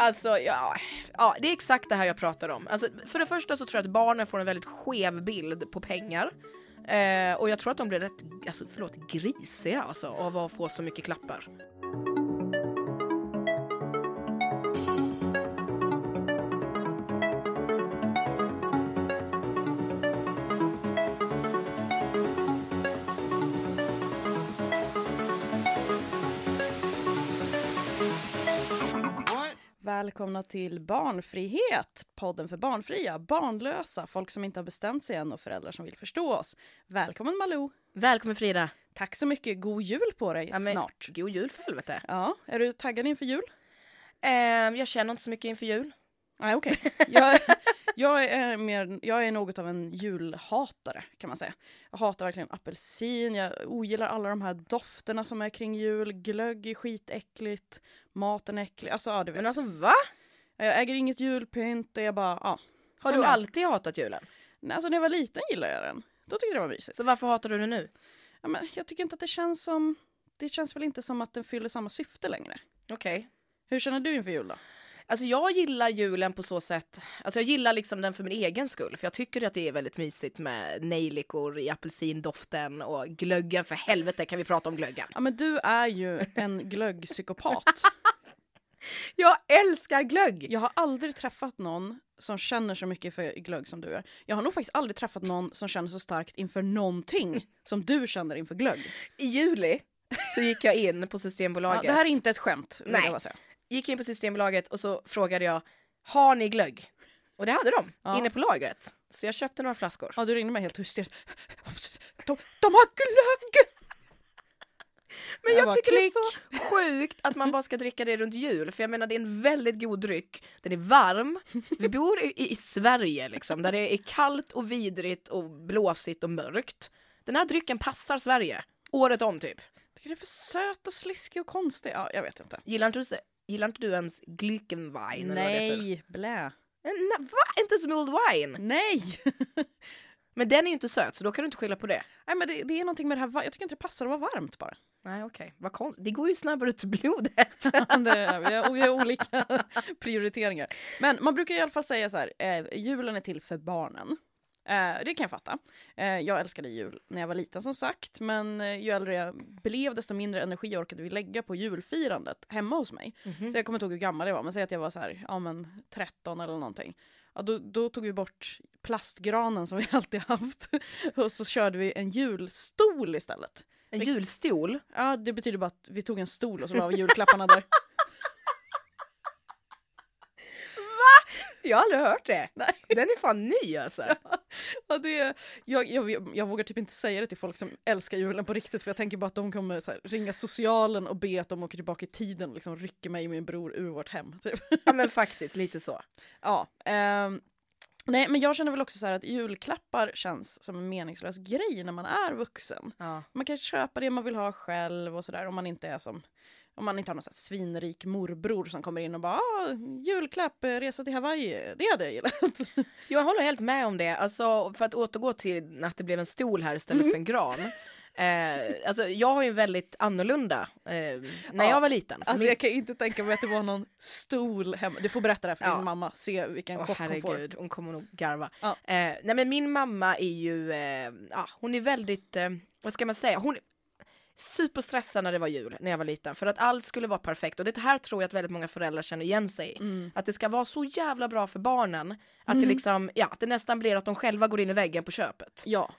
Alltså, ja, ja, det är exakt det här jag pratar om. Alltså, för det första så tror jag att barnen får en väldigt skev bild på pengar. Eh, och jag tror att de blir rätt, alltså, förlåt, grisiga alltså, av att få så mycket klappar. Välkomna till Barnfrihet, podden för barnfria, barnlösa, folk som inte har bestämt sig än och föräldrar som vill förstå oss. Välkommen Malou! Välkommen Frida! Tack så mycket, god jul på dig Ja, men- snart. God jul för helvete! Ja, är du taggad inför jul? Eh, jag känner inte så mycket inför jul. Nej, okej. Jag, jag, är mer, jag är något av en julhatare kan man säga. Jag hatar verkligen apelsin, jag ogillar alla de här dofterna som är kring jul. Glögg är skitäckligt, maten är äcklig. Alltså, ja, du vet. Men alltså va? Jag äger inget julpynt jag bara, ja. Har du alltid hatat julen? Nej, Alltså när jag var liten gillade jag den. Då tyckte jag det var mysigt. Så varför hatar du den nu? Ja, men jag tycker inte att det känns som... Det känns väl inte som att den fyller samma syfte längre. Okej. Hur känner du inför jul då? Alltså jag gillar julen på så sätt, alltså jag gillar liksom den för min egen skull, för jag tycker att det är väldigt mysigt med nejlikor i apelsindoften och glöggen, för helvete kan vi prata om glöggen? Ja men du är ju en glöggpsykopat. Jag älskar glögg! Jag har aldrig träffat någon som känner så mycket för glögg som du gör. Jag har nog faktiskt aldrig träffat någon som känner så starkt inför någonting som du känner inför glögg. I juli så gick jag in på Ja, Systembolaget. det här är inte ett skämt. Nej. Gick in på Systembolaget och så frågade jag, har ni glögg? Och det hade de, Ja. inne på lagret. Så jag köpte några flaskor. Ja, du ringde mig helt hysteriskt. De, de har glögg! Men Jag jag, tycker klick. det är så sjukt att man bara ska dricka det runt jul. För jag menar det är en väldigt god dryck. Den är varm. Vi bor i, i Sverige liksom, där det är kallt och vidrigt och blåsigt och mörkt. Den här drycken passar Sverige. Året om typ. Jag tycker det är för söt och sliskig och konstig. Ja, jag vet inte. Gillar inte du, gillar inte du ens heter? Nej, blä. En- na- Va? Inte som Old Wine? Nej! Men den är ju inte söt så då kan du inte skylla på det. Nej men det, det är någonting med det här, jag tycker inte det passar att vara varmt bara. Nej okej, vad konstigt. Det går ju snabbare till blodet. det, vi, har, vi har olika prioriteringar. Men man brukar i alla fall säga så här, eh, julen är till för barnen. Eh, det kan jag fatta. Eh, jag älskade jul när jag var liten som sagt, men eh, ju äldre jag blev desto mindre energi orkade vi lägga på julfirandet hemma hos mig. Så jag kommer inte ihåg hur gammal jag var, men säg att jag var så här, ja men 13 eller någonting. Ja, då, då tog vi bort plastgranen som vi alltid haft och så körde vi en julstol istället. En julstol. Ja, det betyder bara att vi tog en stol och så la vi julklapparna där. Jag har aldrig hört det. Nej. Den är fan ny alltså. Ja, det, jag, jag, jag vågar typ inte säga det till folk som älskar julen på riktigt för jag tänker bara att de kommer så här, ringa socialen och be att de åker tillbaka i tiden och liksom rycker mig och min bror ur vårt hem. Typ. Ja men faktiskt, lite så. Ja, ehm, nej men jag känner väl också så här att julklappar känns som en meningslös grej när man är vuxen. Ja. Man kan köpa det man vill ha själv och sådär om man inte är som om man inte har någon så svinrik morbror som kommer in och bara ah, julklapp, eh, resa till Hawaii, det hade jag gillat. Jag håller helt med om det. Alltså, för att återgå till att det blev en stol här istället för en gran. Eh, alltså, jag har ju väldigt annorlunda eh, när Ja. jag var liten. Alltså min- jag kan inte tänka mig att det var någon stol hemma. Du får berätta det här för Ja. din mamma, se vilken Åh, chock hon får. hon kommer nog garva. Ja. Eh, nej men min mamma är ju, eh, ja, hon är väldigt, eh, vad ska man säga, hon superstressad när det var jul när jag var liten för att allt skulle vara perfekt och det här tror jag att väldigt många föräldrar känner igen sig i. Mm. Att det ska vara så jävla bra för barnen att det liksom, ja, att det nästan blir att de själva går in i väggen på köpet. Ja,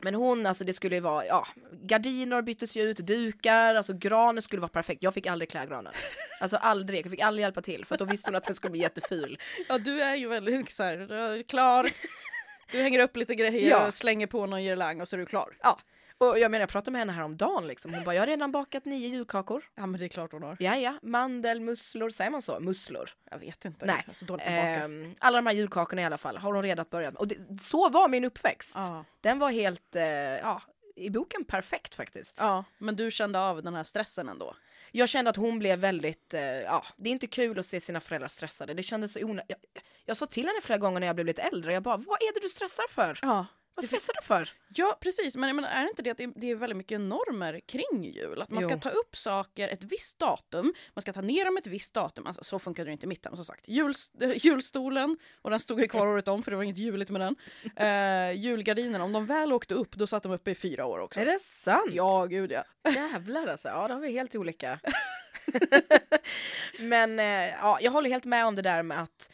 Men hon, alltså det skulle ju vara, ja, gardiner byttes ju ut, dukar, alltså granen skulle vara perfekt. Jag fick aldrig klä granen. Alltså aldrig, jag fick aldrig hjälpa till för att då visste hon att den skulle bli jätteful. ja du är ju väldigt så här, du är klar. Du hänger upp lite grejer Ja. och slänger på någon girlang och så är du klar. Ja, och jag menar jag pratade med henne häromdagen liksom. Hon bara, jag har redan bakat nio julkakor. Ja men det är klart hon har. Ja, ja, mandel, musslor, säger man så? Musslor. Jag vet inte. Nej. Jag är så dålig på att baka. Ehm, alla de här julkakorna i alla fall har hon redan börjat med. Och det, så var min uppväxt. Ja. Den var helt, eh, ja, i boken perfekt faktiskt. ja, men du kände av den här stressen ändå? Jag kände att hon blev väldigt, eh, ja, det är inte kul att se sina föräldrar stressade. Det kändes så onödigt. Jag, jag sa till henne flera gånger när jag blev lite äldre, jag bara, vad är det du stressar för? Ja. Vad stressar du för? Ja, precis. Men, men är det inte det att det är, väldigt mycket normer kring jul? Att man ska Jo. ta upp saker ett visst datum, man ska ta ner dem ett visst datum. Alltså, så funkar det inte i mitt hem som sagt. Jul, äh, julstolen, och den stod ju kvar året om för det var inget juligt med den. Uh, julgardinerna, om de väl åkte upp då satt de uppe i fyra år också. Är det sant? Ja, gud ja. Jävlar alltså, ja då har vi helt olika. Men eh, ja, jag håller helt med om det där med att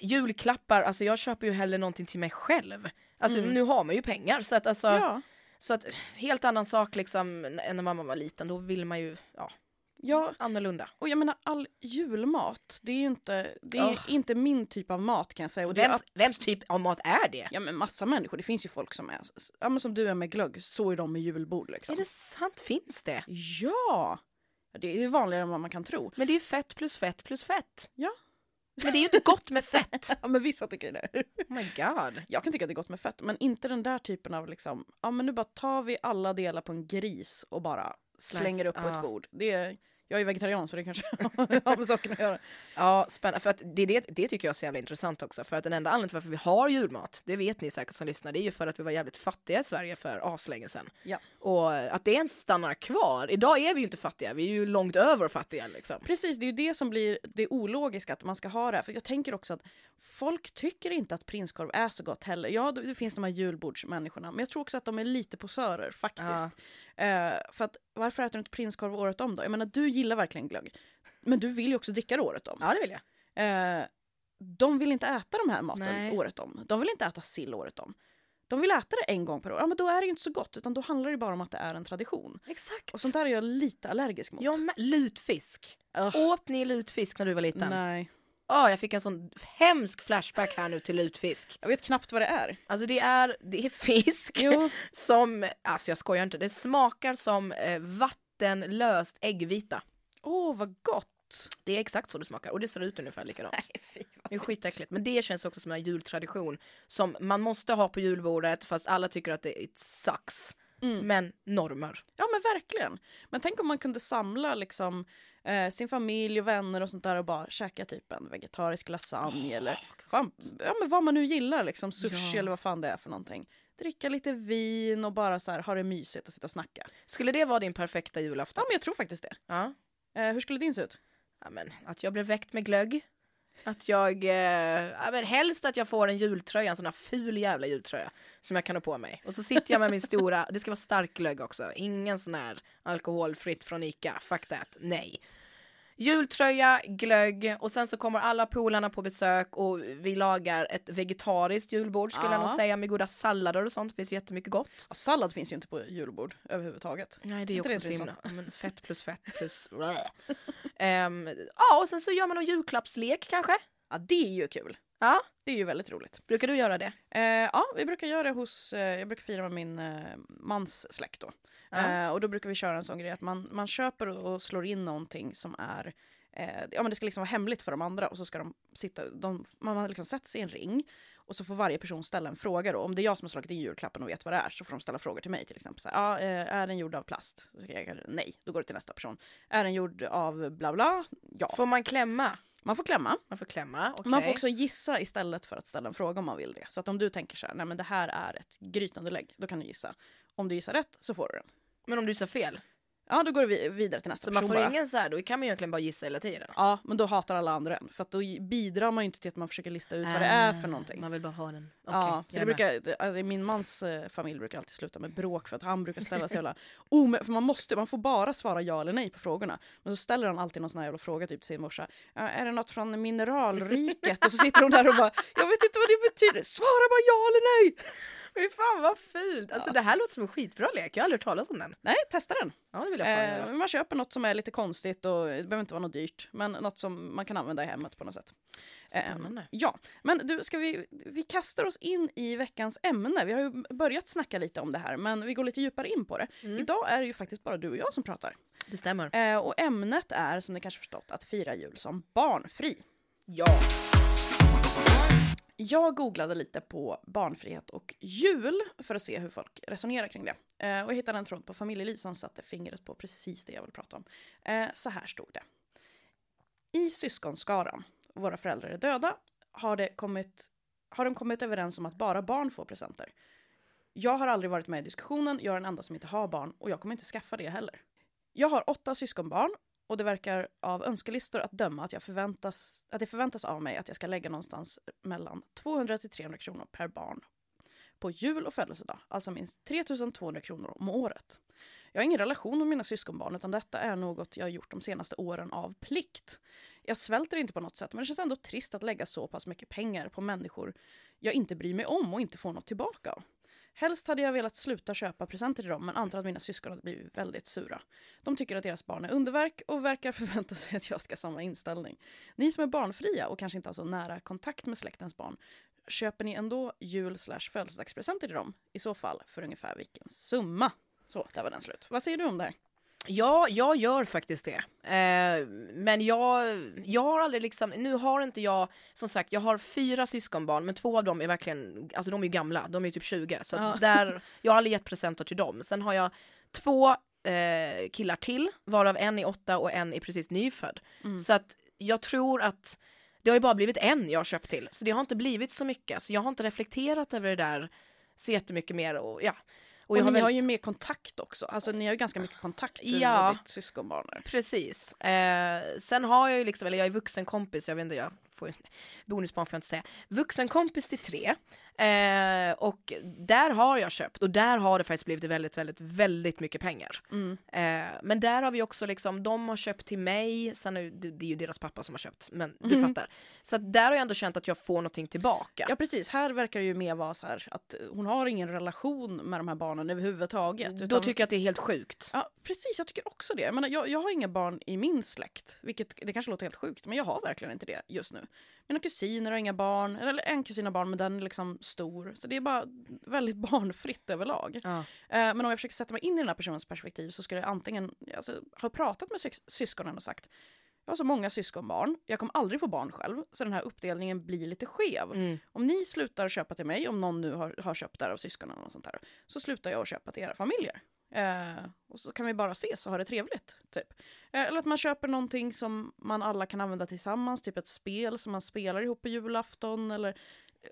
julklappar, alltså jag köper ju hellre någonting till mig själv. Alltså Mm. nu har man ju pengar så att alltså, ja. så att helt annan sak liksom än när mamma var liten, då vill man ju, ja, Ja, annorlunda. och jag menar all julmat, det är ju inte, det är Ugh. inte min typ av mat kan jag säga. Och det är Vems, vems typ av mat är det? Ja men massa människor, det finns ju folk som är, ja men som du är med glögg, så är de med julbord liksom. Är det sant? Finns det? Ja! Det är vanligare än vad man kan tro. Men det är ju fett plus fett plus fett. Ja. Men det är ju inte gott med fett. Ja men vissa tycker det. Oh my god. Jag kan tycka att det är gott med fett, men inte den där typen av liksom, ja men nu bara tar vi alla delar på en gris och bara slänger upp på ett bord. Det är, jag är vegetarian så det kanske har med saken att göra. Ja, spännande. För att det, det, det tycker jag är så jävla intressant också. För att den enda anledningen till varför vi har julmat, det vet ni säkert som lyssnar, det är ju för att vi var jävligt fattiga i Sverige för aslänge sedan. Ja. Och att det ens stannar kvar. Idag är vi ju inte fattiga, vi är ju långt över fattiga liksom. Precis, det är ju det som blir det ologiska att man ska ha det här. För jag tänker också att folk tycker inte att prinskorv är så gott heller. Ja, det finns de här julbordsmänniskorna, men jag tror också att de är lite posörer faktiskt. Eh, för att varför äter du inte prinskorv året om då? Jag menar, du gillar verkligen glögg. Men du vill ju också dricka det året om. Ja, det vill jag. Eh, de vill inte äta de här maten Nej. året om. De vill inte äta sill året om. De vill äta det en gång per år. Ja, men då är det ju inte så gott, utan då handlar det bara om att det är en tradition. Exakt. Och sånt där är jag lite allergisk mot. Jag med. Lutfisk. Ugh. Åt ni lutfisk när du var liten? Nej. Ja, jag fick en sån hemsk flashback här nu till lutfisk. Jag vet knappt vad det är. Alltså det är, det är fisk Jo. som, alltså jag skojar inte, det smakar som eh, vattenlöst äggvita. Åh, vad gott! Det är exakt så det smakar och det ser ut ungefär likadant. Det är skitäckligt. Men det känns också som en jultradition som man måste ha på julbordet fast alla tycker att det it sucks. Mm. Men normer. Ja men verkligen. Men tänk om man kunde samla liksom eh, sin familj och vänner och sånt där och bara käka typ en vegetarisk lasagne eller fan, ja, men vad man nu gillar liksom sushi Ja. eller vad fan det är för någonting. Dricka lite vin och bara så här ha det mysigt och sitta och snacka. Skulle det vara din perfekta Ja julafton? men jag tror faktiskt det. Ja. Eh, hur skulle din se ut? ja men, att jag blev väckt med glögg. Att jag, eh, ja, men helst att jag får en jultröja, en sån här ful jävla jultröja som jag kan ha på mig. Och så sitter jag med min stora, det ska vara stark glögg också, ingen sån här alkoholfritt från Ica, fuck that, nej. Jultröja, glögg och sen så kommer alla polarna på besök och vi lagar ett vegetariskt julbord skulle jag Ja. nog säga med goda sallader och sånt, det finns jättemycket gott. Ja, sallad finns ju inte på julbord överhuvudtaget. Nej det är Inte också det så himla, men fett plus fett plus Ehm, Ja och sen så gör man någon julklappslek kanske? Ja det är ju kul. Ja. Det är ju väldigt roligt. Brukar du göra det? Eh, ja, vi brukar göra det hos, eh, jag brukar fira med min eh, mans släkt då. Ja. Eh, och då brukar vi köra en sån grej att man, man köper och slår in någonting som är, eh, ja men det ska liksom vara hemligt för de andra och så ska de sitta, de, man har liksom sätter sig i en ring och så får varje person ställa en fråga då. Om det är jag som har slagit in julklappen och vet vad det är så får de ställa frågor till mig till exempel. Så här, ja, eh, är den gjord av plast? Jag, nej, då går det till nästa person. Är den gjord av bla bla? Ja. Får man klämma? Man får klämma. Man får klämma, okej. Man får också gissa istället för att ställa en fråga om man vill det. Så att om du tänker så här, nej men det här är ett grytandelägg, då kan du gissa. Om du gissar rätt så får du den. Men om du sa fel? Ja, då går vi vidare till nästa Så man person får bara. ingen så här, då kan man ju egentligen bara gissa hela tiden. Ja, men då hatar alla andra en. För att då bidrar man ju inte till att man försöker lista ut vad det är för någonting. Ah, Man vill bara ha den. Okej, ja, så det brukar, alltså, min mans eh, familj brukar alltid sluta med bråk för att han brukar ställa sig jävla... Oh, för man måste, man får bara svara ja eller nej på frågorna. Men så ställer han alltid någon sån här jävla fråga typ till sin morsa. "Ja, är det något från mineralriket? och så sitter hon där och bara, jag vet inte vad det betyder. Svara bara ja eller nej! Fy fan vad fult! Alltså Ja. det här låter som en skitbra lek, jag har aldrig hört talas om den. Nej, testa den. Ja det vill jag fan Eh, göra. man köper något som är lite konstigt och det behöver inte vara något dyrt. Men något som man kan använda i hemmet på något sätt. Eh, Spännande. ja, men du, ska vi, vi kastar oss in i veckans ämne. Vi har ju börjat snacka lite om det här, men vi går lite djupare in på det. Mm. Idag är det ju faktiskt bara du och jag som pratar. Det stämmer. Eh, och ämnet är, som ni kanske förstått, att fira jul som barnfri. Ja. Jag googlade lite på barnfrihet och jul för att se hur folk resonerar kring det. Eh, och jag hittade en tråd på Familjeliv som satte fingret på precis det jag vill prata om. Eh, så här stod det. I syskonskaran, våra föräldrar är döda, har, det kommit, har de kommit överens om att bara barn får presenter. Jag har aldrig varit med i diskussionen, jag är den enda som inte har barn och jag kommer inte skaffa det heller. Jag har åtta syskonbarn och det verkar av önskelistor att döma att, jag förväntas, att det förväntas av mig att jag ska lägga någonstans mellan 200 till 300 kronor per barn på jul och födelsedag, alltså minst 3200 kronor om året. Jag har ingen relation med mina syskonbarn utan detta är något jag gjort de senaste åren av plikt. Jag svälter inte på något sätt men det känns ändå trist att lägga så pass mycket pengar på människor jag inte bryr mig om och inte får något tillbaka av. Helst hade jag velat sluta köpa presenter till dem men antar att mina syskon hade blivit väldigt sura. De tycker att deras barn är underverk och verkar förvänta sig att jag ska ha samma inställning. Ni som är barnfria och kanske inte har så nära kontakt med släktens barn, köper ni ändå jul slash födelsedagspresenter till dem? I så fall för ungefär vilken summa? Så, där var den slut. Vad säger du om det här? Ja, jag gör faktiskt det. Eh, men jag, jag har aldrig liksom, nu har inte jag, som sagt, jag har fyra syskonbarn, men två av dem är verkligen, alltså de är gamla, de är typ 20, så Ja. där, jag har aldrig gett presenter till dem. Sen har jag två eh, killar till, varav en är åtta och en är precis nyfödd. Mm. Så att jag tror att det har ju bara blivit en jag har köpt till, så det har inte blivit så mycket. Så jag har inte reflekterat över det där så jättemycket mer och ja. Och, jag ni väl- har ju mer kontakt också. Alltså ni har ju ganska mycket kontakt du Ja. och ditt syskonbarn. Precis. Eh, sen har jag ju liksom, eller jag är vuxenkompis, jag vet inte, jag får bonusbarn får jag inte säga. Vuxenkompis till tre. Eh, och där har jag köpt och där har det faktiskt blivit väldigt, väldigt, väldigt mycket pengar. Mm. Eh, men där har vi också liksom, de har köpt till mig, sen är det, det är ju deras pappa som har köpt, men du Mhm. fattar. Så att där har jag ändå känt att jag får någonting tillbaka. Ja precis, här verkar det ju mer vara så här att hon har ingen relation med de här barnen överhuvudtaget. Då utan- tycker jag att det är helt sjukt. Ja precis, jag tycker också det. Jag, menar, jag, jag har inga barn i min släkt, vilket det kanske låter helt sjukt, men jag har verkligen inte det just nu. Mina kusiner har inga barn, eller en kusin har barn men den är liksom stor. Så det är bara väldigt barnfritt överlag. Ja. Eh, Men om jag försöker sätta mig in i den här personens perspektiv så skulle jag antingen alltså, ha pratat med sys- syskonen och sagt jag har så många syskonbarn, jag kommer aldrig få barn själv, så den här uppdelningen blir lite skev. Mm. Om ni slutar köpa till mig, om någon nu har, har köpt där av syskonen och sånt där, så slutar jag att köpa till era familjer. Eh, och så kan vi bara ses och ha det trevligt. Typ. Eh, eller att man köper någonting som man alla kan använda tillsammans, typ ett spel som man spelar ihop på julafton, eller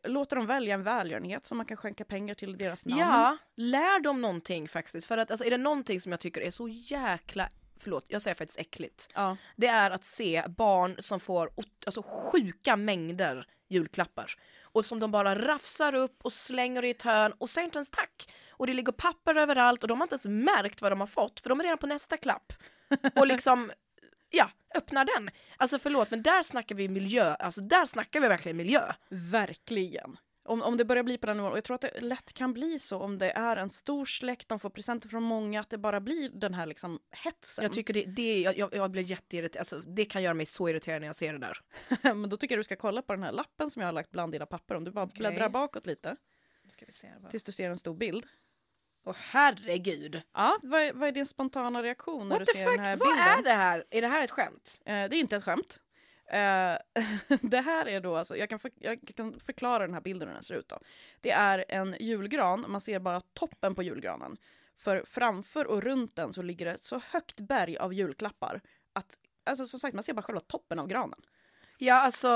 låter dem välja en välgörenhet som man kan skänka pengar till deras namn. Ja, lär dem någonting faktiskt. För att alltså, är det någonting som jag tycker är så jäkla, förlåt, jag säger faktiskt äckligt. Ja. Det är att se barn som får alltså, sjuka mängder julklappar. Och som de bara rafsar upp och slänger i ett hörn och säger inte ens tack. Och det ligger papper överallt och de har inte ens märkt vad de har fått för de är redan på nästa klapp. Och liksom, ja, öppnar den. Alltså förlåt men där snackar vi miljö, alltså där snackar vi verkligen miljö. Verkligen. Om, om det börjar bli på den nivån, och jag tror att det lätt kan bli så om det är en stor släkt, de får presenter från många, att det bara blir den här liksom hetsen. Jag tycker det, det jag, jag, jag blir jätteirriterad, alltså det kan göra mig så irriterad när jag ser det där. Men då tycker jag du ska kolla på den här lappen som jag har lagt bland dina papper, om du bara Okej. bläddrar bakåt lite, tills du ser en stor bild. Åh herregud! Ja, vad är, vad är din spontana reaktion när What du ser fuck, den här vad bilden? är det här? Är det här ett skämt? Eh, det är inte ett skämt. Eh, det här är då, alltså, jag, kan för, jag kan förklara den här bilden hur den ser ut. Då. Det är en julgran, man ser bara toppen på julgranen. För framför och runt den så ligger det ett så högt berg av julklappar att Alltså som sagt, man ser bara själva toppen av granen. Ja alltså,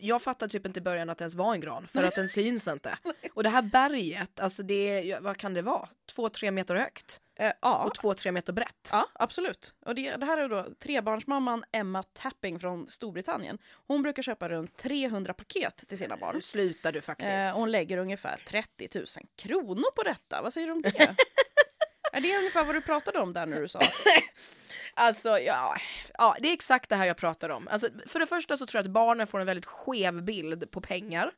jag fattade typ inte i början att det ens var en gran för att den syns inte. Och det här berget, alltså det är, vad kan det vara? Två, tre meter högt Eh, ja, och två, tre meter brett. ja, absolut. Och det, det här är då trebarnsmamman Emma Tapping från Storbritannien. Hon brukar köpa runt 300 paket till sina barn. Nu slutar du faktiskt. Eh, hon lägger ungefär 30 000 kronor på detta. Vad säger du om det? är det ungefär vad du pratade om där när du sa att... Alltså ja, ja, det är exakt det här jag pratar om. Alltså, för det första så tror jag att barnen får en väldigt skev bild på pengar.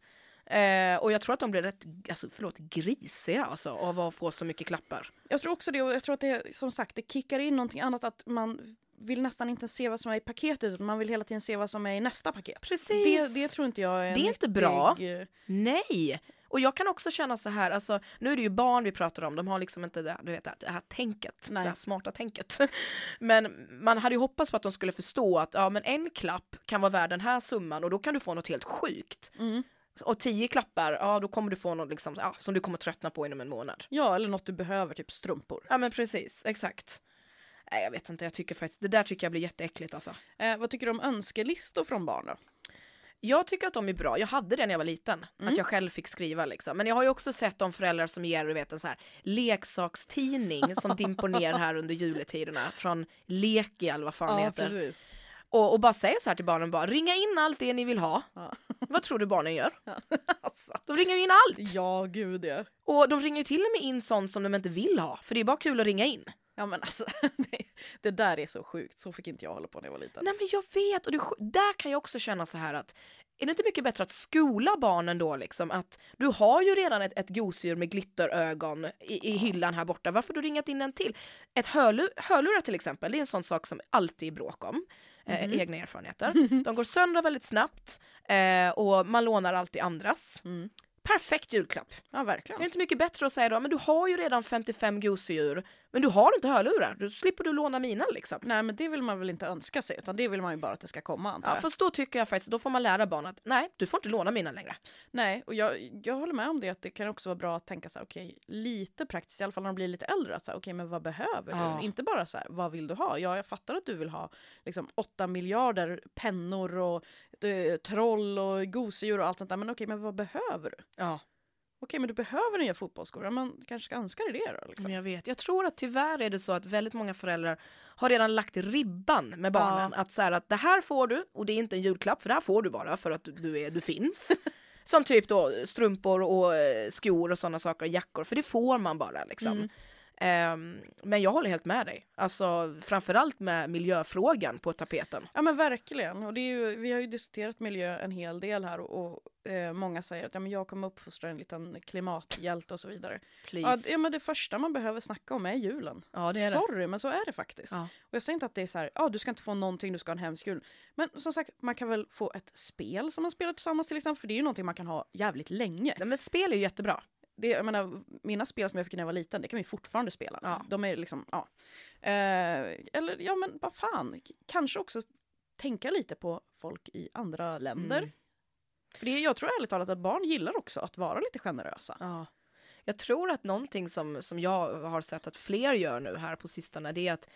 Eh, och jag tror att de blir rätt, alltså förlåt, grisiga alltså av att få så mycket klappar. Jag tror också det och jag tror att det som sagt det kickar in någonting annat att man vill nästan inte se vad som är i paketet utan man vill hela tiden se vad som är i nästa paket. Precis. Det, det tror inte jag är Det är inte bra. Nej! Och jag kan också känna så här, alltså nu är det ju barn vi pratar om, de har liksom inte det, du vet, det här tänket, Nej. det här smarta tänket. Men man hade ju hoppats på att de skulle förstå att ja, men en klapp kan vara värd den här summan och då kan du få något helt sjukt. Mm. Och tio klappar, ja då kommer du få något liksom, ja, som du kommer tröttna på inom en månad. Ja, eller något du behöver, typ strumpor. Ja men precis, exakt. Nej jag vet inte, jag tycker faktiskt, det där tycker jag blir jätteäckligt alltså. Eh, vad tycker du om önskelistor från barn då? Jag tycker att de är bra. Jag hade det när jag var liten. Mm. Att jag själv fick skriva liksom. Men jag har ju också sett de föräldrar som ger du vet, en så här leksakstidning som dimper ner här under juletiderna. Från Leki eller vad fan det heter. precis. Och, och bara säger så här till barnen bara, ringa in allt det ni vill ha. Ja. Vad tror du barnen gör? Alltså. De ringer ju in allt! Ja, gud ja. Och de ringer ju till och med in sånt som de inte vill ha. För det är bara kul att ringa in. Ja men alltså, det, det där är så sjukt. Så fick inte jag hålla på när jag var liten. Nej men jag vet, och det, där kan jag också känna så här att är det inte mycket bättre att skola barnen då liksom att du har ju redan ett, ett gosedjur med glitterögon i, i hyllan här borta, varför har du ringat in en till? Ett hörlur, hörlurar till exempel, det är en sån sak som alltid är bråk om, eh, Mhm. egna erfarenheter. De går sönder väldigt snabbt eh, och man lånar alltid andras. Mm. Perfekt julklapp! Ja Är verkligen. det inte mycket bättre att säga då, men du har ju redan 55 gosedjur, men du har inte hörlurar, då slipper du låna mina liksom. Nej men det vill man väl inte önska sig utan det vill man ju bara att det ska komma antar Ja, jag. fast då tycker jag faktiskt, då får man lära barnen att nej, du får inte låna mina längre. Nej och jag, jag håller med om det att det kan också vara bra att tänka så här okej lite praktiskt i alla fall när de blir lite äldre att säga okej men vad behöver Ja. du? Inte bara så här vad vill du ha? Ja jag fattar att du vill ha liksom åtta miljarder pennor och eh, troll och gosedjur och allt sånt där men okej men vad behöver du? Ja, Okej men du behöver nya fotbollsskor, ja men kanske ska önska dig det då liksom. men jag vet. Jag tror att tyvärr är det så att väldigt många föräldrar har redan lagt ribban med barnen. Att så här, att det här får du och det är inte en julklapp för det här får du bara för att du, du, är, du finns. Som typ då strumpor och eh, skor och sådana saker, jackor, för det får man bara liksom. Mm. Ehm, men jag håller helt med dig. Alltså framförallt med miljöfrågan på tapeten. Ja men verkligen. Och det är ju, vi har ju diskuterat miljö en hel del här och, och eh, många säger att ja, men jag kommer uppfostra en liten klimathjälte och så vidare. Ja, det- ja men det första man behöver snacka om är julen. Ja, det är det. Sorry men så är det faktiskt. Ja. Och jag säger inte att det är så här, ja du ska inte få någonting, du ska ha en hemsk jul. Men som sagt, man kan väl få ett spel som man spelar tillsammans till exempel, för det är ju någonting man kan ha jävligt länge. Nej, men spel är ju jättebra. Det, jag menar, mina spel som jag fick när jag var liten, det kan vi fortfarande spela. Ja. De är liksom, ja. Eh, eller ja men vad fan, kanske också tänka lite på folk i andra länder. Mm. För det, jag tror ärligt talat att barn gillar också att vara lite generösa. Ja. Jag tror att någonting som, som jag har sett att fler gör nu här på sistone, det är att,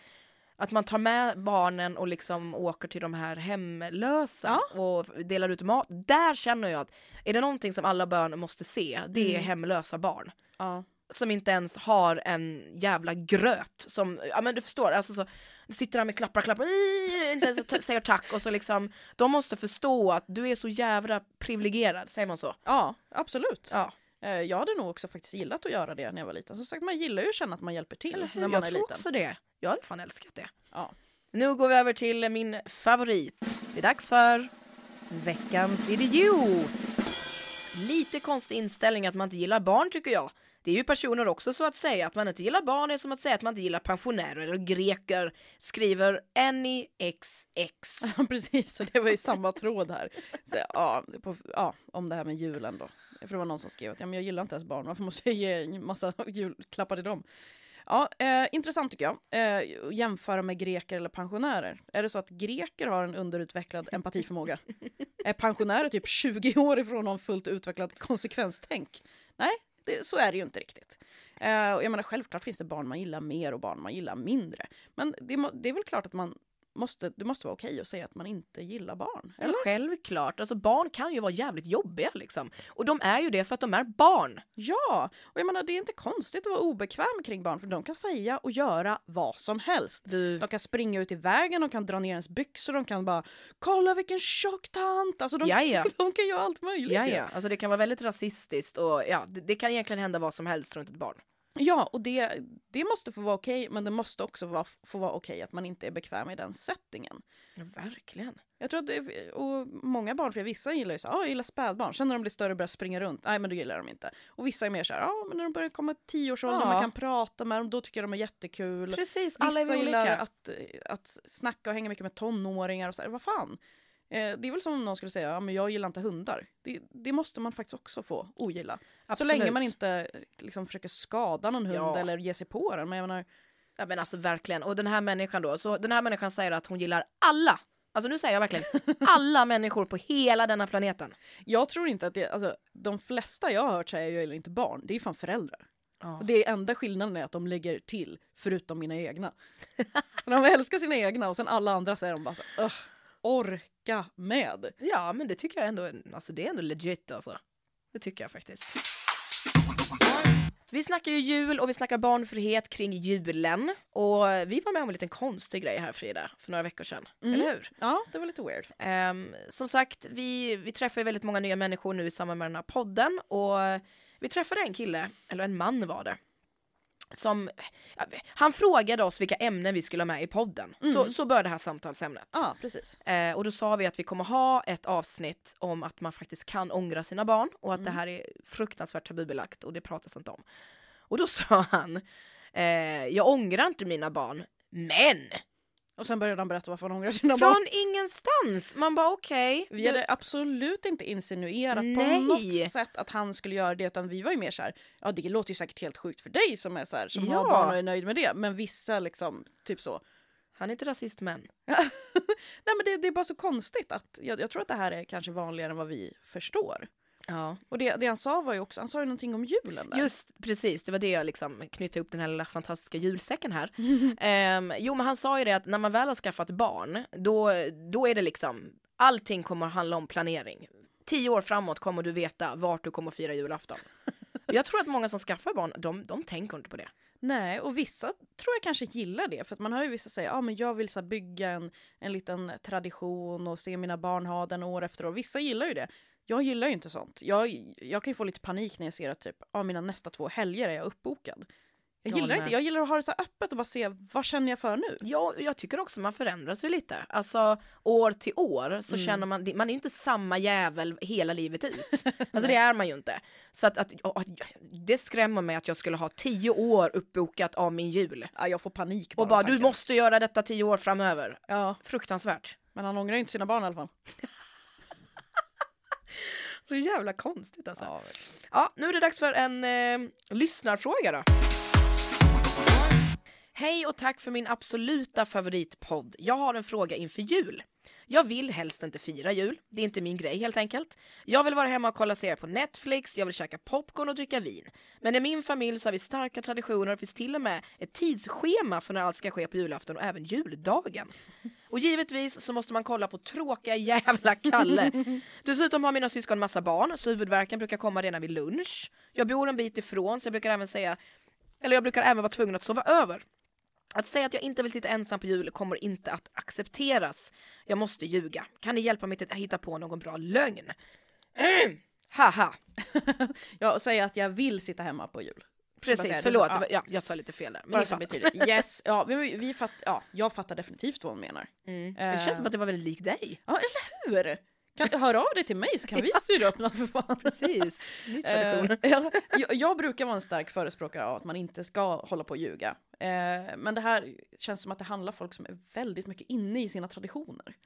att man tar med barnen och liksom åker till de här hemlösa och delar ut mat. Där känner jag att är det någonting som alla barn måste se, det är Mm. hemlösa barn. Ja. Som inte ens har en jävla gröt som, ja men du förstår, alltså så sitter där med klappar, klappar, inte ens säger tack och så liksom, de måste förstå att du är så jävla privilegierad, säger man så? ja, absolut. Ja. Eh, jag hade nog också faktiskt gillat att göra det när jag var liten. Som sagt, man gillar ju att känna att man hjälper till Eller hur? när man jag är tror liten. också det. Jag hade fan älskat det. Ja. Nu går vi över till min favorit. Det är dags för veckans idiot. Lite konstig inställning att man inte gillar barn tycker jag. Det är ju personer också så att säga. Att man inte gillar barn är som att säga att man inte gillar pensionärer och greker. Skriver Annie XX. Precis. Och det var ju samma tråd här. Så, ja, på, ja, om det här med julen då. För det var någon som skrev att ja, men jag gillar inte ens barn, varför måste jag ge en massa julklappar till dem? Ja, eh, intressant tycker jag. Eh, jämföra med greker eller pensionärer. Är det så att greker har en underutvecklad empatiförmåga? är pensionärer typ 20 år ifrån en fullt utvecklad konsekvenstänk? Nej, det, så är det ju inte riktigt. Eh, och jag menar, självklart finns det barn man gillar mer och barn man gillar mindre. Men det, det är väl klart att man måste, det måste vara okej att säga att man inte gillar barn. Eller? Självklart, alltså barn kan ju vara jävligt jobbiga liksom. Och de är ju det för att de är barn. Ja, och jag menar det är inte konstigt att vara obekväm kring barn för de kan säga och göra vad som helst. Du, De kan springa ut i vägen, de kan dra ner ens byxor, de kan bara “kolla vilken tjock tant!” alltså de, Jaja. de kan göra allt möjligt. ja, ja. Alltså det kan vara väldigt rasistiskt och ja, det, det kan egentligen hända vad som helst runt ett barn. Ja, och det, det måste få vara okej, men det måste också vara, få vara okej att man inte är bekväm i den settingen. Ja, verkligen. Jag tror att det, och många barn, för vissa gillar ju så, ah, jag gillar spädbarn, sen när de blir större och börjar springa runt, nej men då gillar de inte. Och vissa är mer så här, ja men när de börjar komma tioårsåldern, Ja. man kan prata med dem, då tycker jag de är jättekul. Precis, alla är Vissa vi gillar olika. att, att snacka och hänga mycket med tonåringar och så här, vad fan. Eh, det är väl som om någon skulle säga, ja men jag gillar inte hundar. Det, det måste man faktiskt också få ogilla. Absolut. Så länge man inte liksom försöker skada någon hund Ja. eller ge sig på den. Men jag menar, Ja men alltså verkligen. Och den här människan då, så den här människan säger att hon gillar alla. Alltså nu säger jag verkligen alla människor på hela denna planeten. jag tror inte att det, alltså de flesta jag har hört säga jag gillar inte barn, det är fan föräldrar. Ja. Och det enda skillnaden är att de lägger till, förutom mina egna. De älskar sina egna och sen alla andra säger de bara så, "Ugh." Orka med. Ja, men det tycker jag ändå, alltså det är ändå legit alltså. Det tycker jag faktiskt. Vi snackar ju jul och vi snackar barnfrihet kring julen. Och vi var med om en liten konstig grej här Frida, för några veckor sedan. Mm. Eller hur? Ja, det var lite weird. Ehm, som sagt, vi, vi träffar ju väldigt många nya människor nu i samband med den här podden. Och vi träffade en kille, eller en man var det. Som, han frågade oss vilka ämnen vi skulle ha med i podden. Så, Mm. så började det här samtalsämnet. Ja, precis. Eh, och då sa vi att vi kommer ha ett avsnitt om att man faktiskt kan ångra sina barn och att Mm. det här är fruktansvärt tabubelagt och det pratas inte om. Och då sa han, eh, jag ångrar inte mina barn, men! Och sen började han berätta varför han ångrar sina barn. Från ingenstans! Man bara okej. Vi hade absolut inte insinuerat på Nej. något sätt att han skulle göra det utan vi var ju mer så här, ja det låter ju säkert helt sjukt för dig som är så här, som Ja. har barn och är nöjd med det men vissa liksom typ så. Han är inte rasist men. Nej men det, det är bara så konstigt att jag, jag tror att det här är kanske vanligare än vad vi förstår. Ja. Och det, det han sa var ju också, han sa ju någonting om julen där. Just precis, det var det jag liksom knytte upp den här lilla fantastiska julsäcken här. Ehm, jo men han sa ju det att när man väl har skaffat barn, då, då är det liksom, allting kommer att handla om planering. Tio år framåt kommer du veta vart du kommer att fira julafton. Jag tror att många som skaffar barn, de, de tänker inte på det. Nej, och vissa tror jag kanske gillar det. För att man hör ju vissa säga ja men jag vill så bygga en, en liten tradition och se mina barn ha den år efter år. Vissa gillar ju det. Jag gillar ju inte sånt. Jag, jag kan ju få lite panik när jag ser att typ, ja, mina nästa två helger är jag uppbokad. Jag Jag gillar inte, jag gillar att ha det så öppet och bara se vad känner jag för nu. Ja, jag tycker också man förändras ju lite. Alltså år till år så Mm. känner man, man är ju inte samma jävel hela livet ut. Alltså det är man ju inte. Så att, att, att det skrämmer mig att jag skulle ha tio år uppbokat av min jul. Ja, jag får panik bara. Och bara du måste göra detta tio år framöver. Ja, Fruktansvärt. men han ångrar ju inte sina barn i alla fall. Så jävla konstigt alltså. Ja. Ja, nu är det dags för en eh, lyssnarfråga då. Hej och tack för min absoluta favoritpodd. Jag har en fråga inför jul. Jag vill helst inte fira jul, det är inte min grej helt enkelt. Jag vill vara hemma och kolla serier på Netflix, jag vill käka popcorn och dricka vin. Men i min familj så har vi starka traditioner och det finns till och med ett tidsschema för när allt ska ske på julafton och även juldagen. Och givetvis så måste man kolla på tråkiga jävla Kalle. Dessutom har mina syskon massa barn, så huvudvärken brukar komma redan vid lunch. Jag bor en bit ifrån så jag brukar även säga, eller jag brukar även vara tvungen att sova över. Att säga att jag inte vill sitta ensam på jul kommer inte att accepteras. Jag måste ljuga. Kan ni hjälpa mig att hitta på någon bra lögn? Haha, Jag säger att jag vill sitta hemma på jul. Säga precis, förlåt, Ja. ja, jag sa lite fel där. Men Bara så tydligt. Yes, ja, vi, vi fatt, ja, jag fattar definitivt vad hon menar. Mm. Eh. Det känns som att det var väldigt likt dig. Ja, eller hur? Kan, hör av dig till mig så kan vi styra upp något för fan. Precis, ny tradition. ja, jag, jag brukar vara en stark förespråkare av att man inte ska hålla på och ljuga. Eh, men det här känns som att det handlar om folk som är väldigt mycket inne i sina traditioner.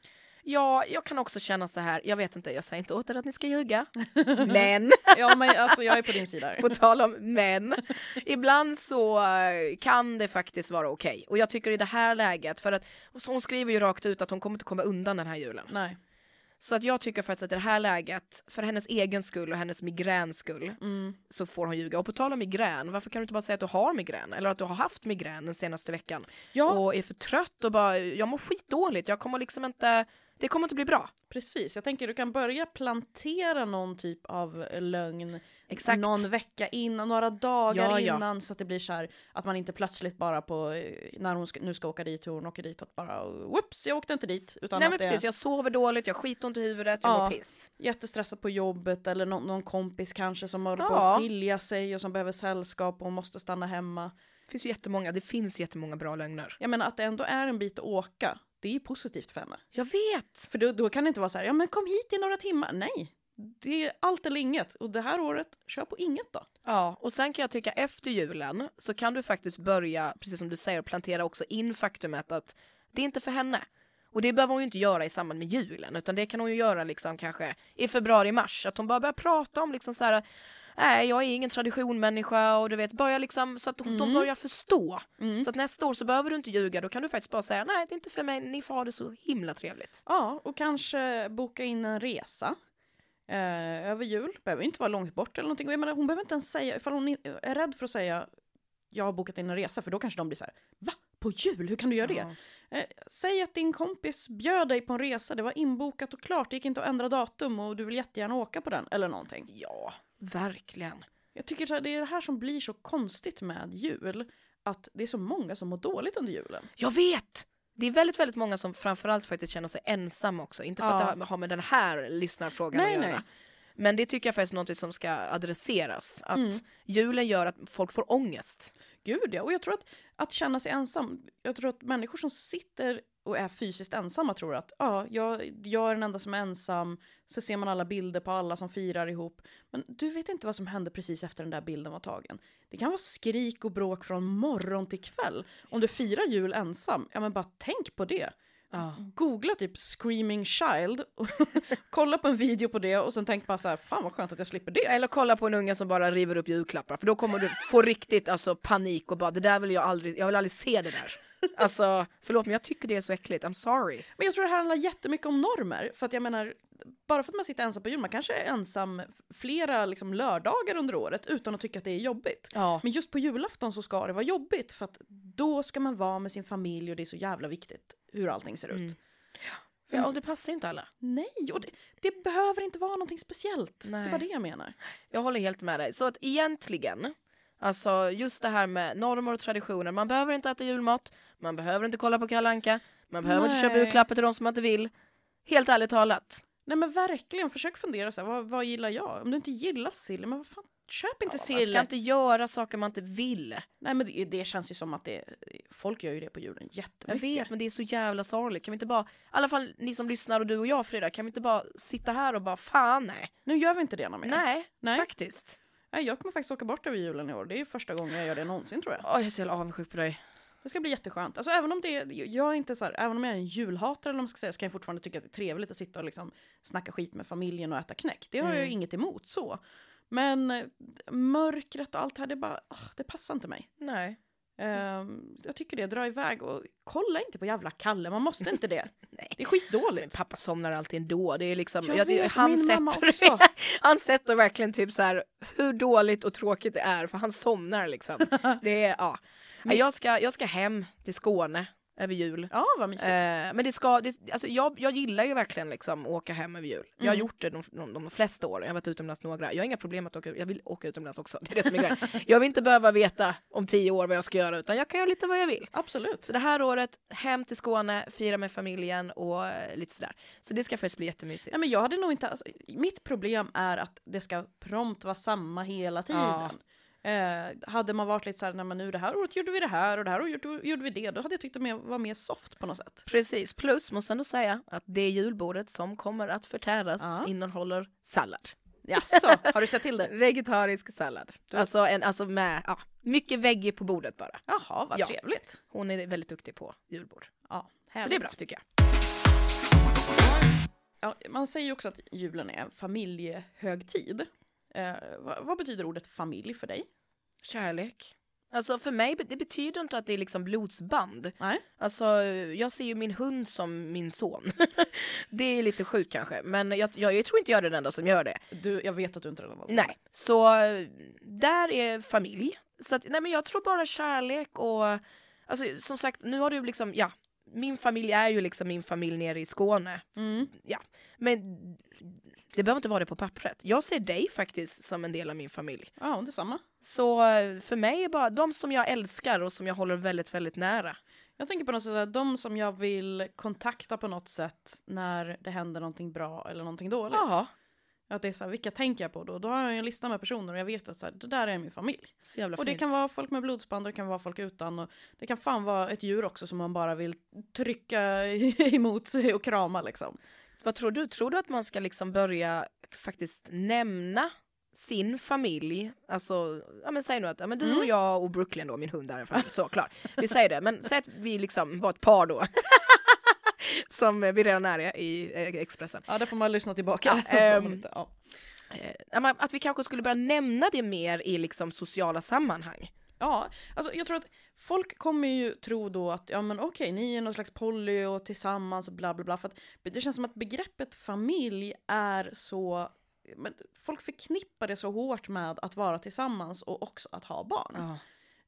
Ja, jag kan också känna så här, jag vet inte, jag säger inte åt er att ni ska ljuga. Men, Ja, men alltså jag är på din sida. på tal om men, ibland så eh, kan det faktiskt vara okej. Och jag tycker i det här läget, för att hon skriver ju rakt ut att hon kommer inte komma undan den här julen. Nej. Så att jag tycker faktiskt att i det här läget, för hennes egen skull och hennes migräns skull, Mm. så får hon ljuga. Och på tal om migrän, varför kan du inte bara säga att du har migrän? Eller att du har haft migrän den senaste veckan? Ja, Och är för trött och bara, jag mår skitdåligt, jag kommer liksom inte, det kommer inte bli bra. precis. Jag tänker du kan börja plantera någon typ av lögn Exakt. någon vecka innan, några dagar Ja, ja. innan så att det blir så här att man inte plötsligt bara på eh, när hon ska, nu ska åka dit hur hon åker dit att bara whoops jag åkte inte dit utan Nej att men det precis, jag sover dåligt, jag har skitont i huvudet, jag Ja. mår piss. jättestressad på jobbet eller någon, någon kompis kanske som håller på Ja. att skilja sig och som behöver sällskap och måste stanna hemma. Det finns ju jättemånga, det finns jättemånga bra lögner. Jag menar att det ändå är en bit att åka, det är positivt för henne. Jag vet! För då, då kan det inte vara så här, ja men kom hit i några timmar. Nej, det är allt eller inget. Och det här året, kör på inget då. Ja, och sen kan jag tycka efter julen så kan du faktiskt börja, precis som du säger, plantera också in faktumet att det är inte för henne. Och det behöver hon ju inte göra i samband med julen, utan det kan hon ju göra liksom kanske i februari, mars, att hon bara börjar prata om liksom så här Nej, jag är ingen traditionmänniska och du vet, börja liksom så att de, de Mm. börjar förstå. Mm. Så att nästa år så behöver du inte ljuga, då kan du faktiskt bara säga nej, det är inte för mig, ni får ha det så himla trevligt. Ja, och kanske boka in en resa eh, över jul. Behöver inte vara långt bort eller någonting. Jag menar, hon behöver inte ens säga, ifall hon är rädd för att säga jag har bokat in en resa, för då kanske de blir så här, va? På jul, hur kan du göra det? Eh, säg att din kompis bjöd dig på en resa, det var inbokat och klart, det gick inte att ändra datum och du vill jättegärna åka på den, eller någonting. Ja, verkligen. Jag tycker så här, det är det här som blir så konstigt med jul, att det är så många som mår dåligt under julen. Jag vet! Det är väldigt, väldigt många som framförallt faktiskt känner sig ensamma också. Inte för Ja. att det har med den här lyssnarfrågan Nej, att göra. nej. Men det tycker jag faktiskt är något som ska adresseras. Att Mm. julen gör att folk får ångest. Gud ja, och jag tror att, att känna sig ensam, jag tror att människor som sitter och är fysiskt ensamma tror att ja, jag, jag är den enda som är ensam, så ser man alla bilder på alla som firar ihop. Men du vet inte vad som hände precis efter den där bilden var tagen. Det kan vara skrik och bråk från morgon till kväll. Om du firar jul ensam, ja men bara tänk på det. Ja. Googla typ screaming child, kolla på en video på det och sen tänk bara så här, fan vad skönt att jag slipper det. Eller kolla på en unge som bara river upp julklappar för då kommer du få riktigt alltså, panik och bara det där vill jag aldrig, jag vill aldrig se det där. Alltså förlåt men jag tycker det är så äckligt, I'm sorry. Men jag tror det här handlar jättemycket om normer. För att jag menar, bara för att man sitter ensam på jul, man kanske är ensam flera liksom, lördagar under året utan att tycka att det är jobbigt. Ja. Men just på julafton så ska det vara jobbigt för att då ska man vara med sin familj och det är så jävla viktigt hur allting ser ut. Mm. Ja, och det passar inte alla. Nej, och det, det behöver inte vara någonting speciellt. Det Nej. var det jag menar. Jag håller helt med dig. Så att egentligen, alltså just det här med normer och traditioner, man behöver inte äta julmat, man behöver inte kolla på Kalle Anka, man behöver inte köpa Nej. julklappar till de som man inte vill. Helt ärligt talat. Nej men verkligen, försök fundera så här, vad, vad gillar jag? Om du inte gillar sill, men vad fan, köp inte Ja, sill. man ska inte göra saker man inte vill. Nej men det, det känns ju som att det, folk gör ju det på julen Jag jättemycket. vet, men det är så jävla sorgligt. Kan vi inte bara, i alla fall ni som lyssnar och du och jag Frida, kan vi inte bara sitta här och bara fan nej. Nu gör vi inte det Anna Nej, Nej. faktiskt. Nej, jag kommer faktiskt åka bort över julen i år. Det är första gången jag gör det någonsin tror jag. Åh, jag är så jävla avundsjuk på dig. Det ska bli jätteskönt. Alltså även om det är, jag är inte så här, även om jag är en julhatare eller man ska säga, så kan jag fortfarande tycka att det är trevligt att sitta och liksom snacka skit med familjen och äta knäck. Det har jag ju Mm. inget emot så. Men eh, mörkret och allt det här, det bara, ah, det passar inte mig. Nej. Ehm, jag tycker det, dra iväg och kolla inte på jävla Kalle, man måste inte det. Nej. Det är skitdåligt. Pappa somnar alltid ändå. Det är liksom, Jag jag- vet, han, min mamma sätter, också. han sätter verkligen typ så här hur dåligt och tråkigt det är för han somnar liksom. Det är, ja. Men- Jag, ska, jag ska hem till Skåne över jul. Ja, vad mysigt. Eh, men det ska, det, alltså jag, jag gillar ju verkligen liksom att åka hem över jul. Jag har Mm. gjort det de, de, de flesta år, jag har varit utomlands några. Jag har inga problem att åka, jag vill åka utomlands också. Det är det som är grejen. Jag vill inte behöva veta om tio år vad jag ska göra utan jag kan göra lite vad jag vill. Absolut. Så det här året, hem till Skåne, fira med familjen och eh, lite sådär. Så det ska faktiskt bli jättemysigt. Nej, men jag hade nog inte, alltså, mitt problem är att det ska prompt vara samma hela tiden. Ja. Eh, hade man varit lite nej men nu det här året gjorde vi det här och det här året gjorde, vi det, då hade jag tyckt det mer, var mer soft på något sätt. Precis, plus måste ändå säga att det julbordet som kommer att förtäras Ja. innehåller sallad. Jaså, har du sett till det? Vegetarisk sallad. Alltså, en, alltså med ja, mycket veggie på bordet bara. Jaha, vad Ja. trevligt. Hon är väldigt duktig på julbord. Ja, Så det är bra tycker jag. Ja, man säger ju också att julen är en familjehögtid. Eh, vad, vad betyder ordet familj för dig? Kärlek. Alltså för mig, det betyder inte att det är liksom blodsband. Nej. Alltså jag ser ju min hund som min son. det är lite sjukt kanske, men jag, jag, jag tror inte jag är den enda som gör det. Du, jag vet att du inte är den enda. Nej, så där är familj. Så att, nej men jag tror bara kärlek och alltså som sagt, nu har du liksom, ja, min familj är ju liksom min familj nere i Skåne. Mm. Men det behöver inte vara det på pappret. Jag ser dig faktiskt som en del av min familj. Ja, detsamma. Så eh, för mig är bara de som jag älskar och som jag håller väldigt, väldigt nära. Jag tänker på något sätt att de som jag vill kontakta på något sätt när det händer någonting bra eller någonting dåligt. Ja, Att det är så här, vilka tänker jag på då? Då har jag en lista med personer och jag vet att så här, det där är min familj. Och det kan vara folk med blodsband och det kan vara folk utan. Och det kan fan vara ett djur också som man bara vill trycka emot sig och krama liksom. Vad tror du? Tror du att man ska liksom börja faktiskt nämna sin familj, alltså, ja men säg nu att ja, men du Mm. och jag och Brooklyn då, min hund är en familj, så klart. Vi säger det, men säg att vi liksom var ett par då. Som vi redan är i eh, Expressen. Ja, det får man lyssna tillbaka. Ja, lite, men att vi kanske skulle börja nämna det mer i liksom sociala sammanhang. Ja, alltså jag tror att folk kommer ju tro då att ja men okej, ni är någon slags poly och tillsammans och bla bla bla. För att det känns som att begreppet familj är så, men folk förknippar det så hårt med att vara tillsammans och också att ha barn. Ja.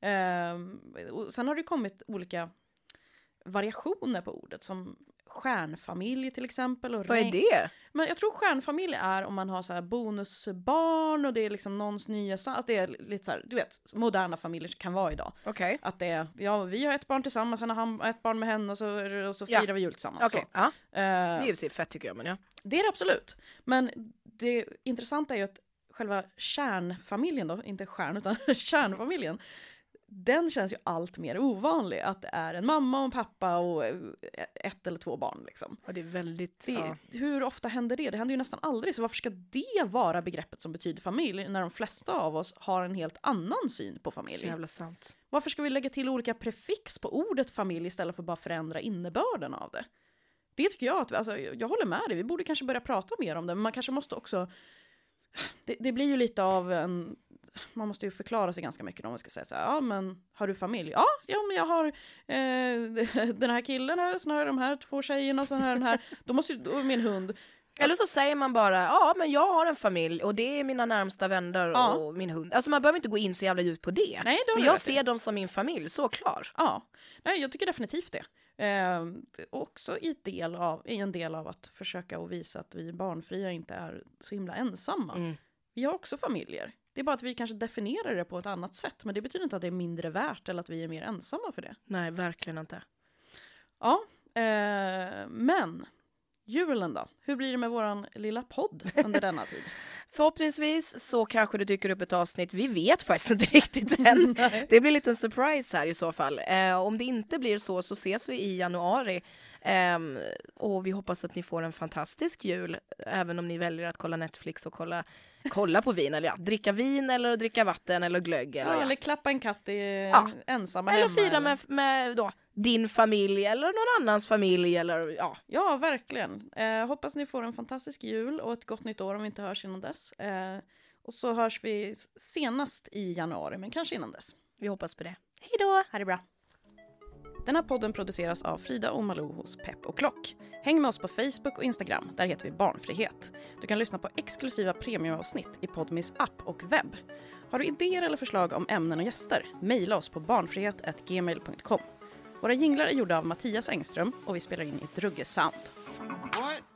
Ehm, och sen har det kommit olika variationer på ordet som stjärnfamilj till exempel. Och Vad är det? Men jag tror stjärnfamilj är om man har så här bonusbarn och det är liksom någons nya, alltså det är lite så här, du vet, moderna familjer kan vara idag. Okej. Att det är, ja vi har ett barn tillsammans, sen har han ett barn med henne och så, och så Ja. firar vi jul tillsammans. Okej, Så. ja. Eh, det är ju fett tycker jag men ja. det är det absolut. Men det intressanta är ju att själva kärnfamiljen då, inte stjärn utan kärnfamiljen, den känns ju allt mer ovanlig. Att det är en mamma och en pappa och eh, ett eller två barn liksom. Och det är väldigt, Det, ja. Hur ofta händer det? Det händer ju nästan aldrig. Så varför ska det vara begreppet som betyder familj när de flesta av oss har en helt annan syn på så familj? jävla sant. Varför ska vi lägga till olika prefix på ordet familj istället för att bara förändra innebörden av det? Det tycker jag att, alltså, jag håller med dig, vi borde kanske börja prata mer om det, men man kanske måste också det, det blir ju lite av en man måste ju förklara sig ganska mycket om man ska säga så här, ja men har du familj? Ja, ja men jag har eh, den här killen här, sen har jag de här två tjejerna och sen har jag den här, då måste ju, och min hund. Eller så säger man bara, ja men jag har en familj och det är mina närmsta vänner Ja. och min hund. Alltså man behöver inte gå in så jävla djupt på det. Nej, det men jag ser dem som min familj, så klar. Ja, nej jag tycker definitivt det. Eh, också i, del av, i en del av att försöka och visa att vi barnfria inte är så himla ensamma. Mm. Vi har också familjer. Det är bara att vi kanske definierar det på ett annat sätt. Men det betyder inte att det är mindre värt eller att vi är mer ensamma för det. Nej, verkligen inte. Ja, eh, men julen då? Hur blir det med våran lilla podd under denna tid? Förhoppningsvis så kanske det dyker upp ett avsnitt, vi vet faktiskt inte riktigt än. Det blir en surprise här i så fall. Eh, om det inte blir så så ses vi i januari. Ehm, och vi hoppas att ni får en fantastisk jul, även om ni väljer att kolla Netflix och kolla, kolla på vin, eller ja, dricka vin eller dricka vatten eller glögg. Eller, Ja, ja. eller klappa en katt i, Ja. ensamma eller hemma. fira med, med då, din familj eller någon annans familj eller ja. Ja, verkligen. Eh, hoppas ni får en fantastisk jul och ett gott nytt år om vi inte hörs innan dess. Eh, och så hörs vi senast i januari, men kanske innan dess. Vi hoppas på det. Hej då! Ha det bra. Den här podden produceras av Frida och Malou hos Pepp och Klock. Häng med oss på Facebook och Instagram, där heter vi Barnfrihet. Du kan lyssna på exklusiva premiumavsnitt i Podmis app och webb. Har du idéer eller förslag om ämnen och gäster? Mejla oss på barnfrihet.gmail.com. Våra jinglar är gjorda av Mattias Engström och vi spelar in i Drugge Sound. What?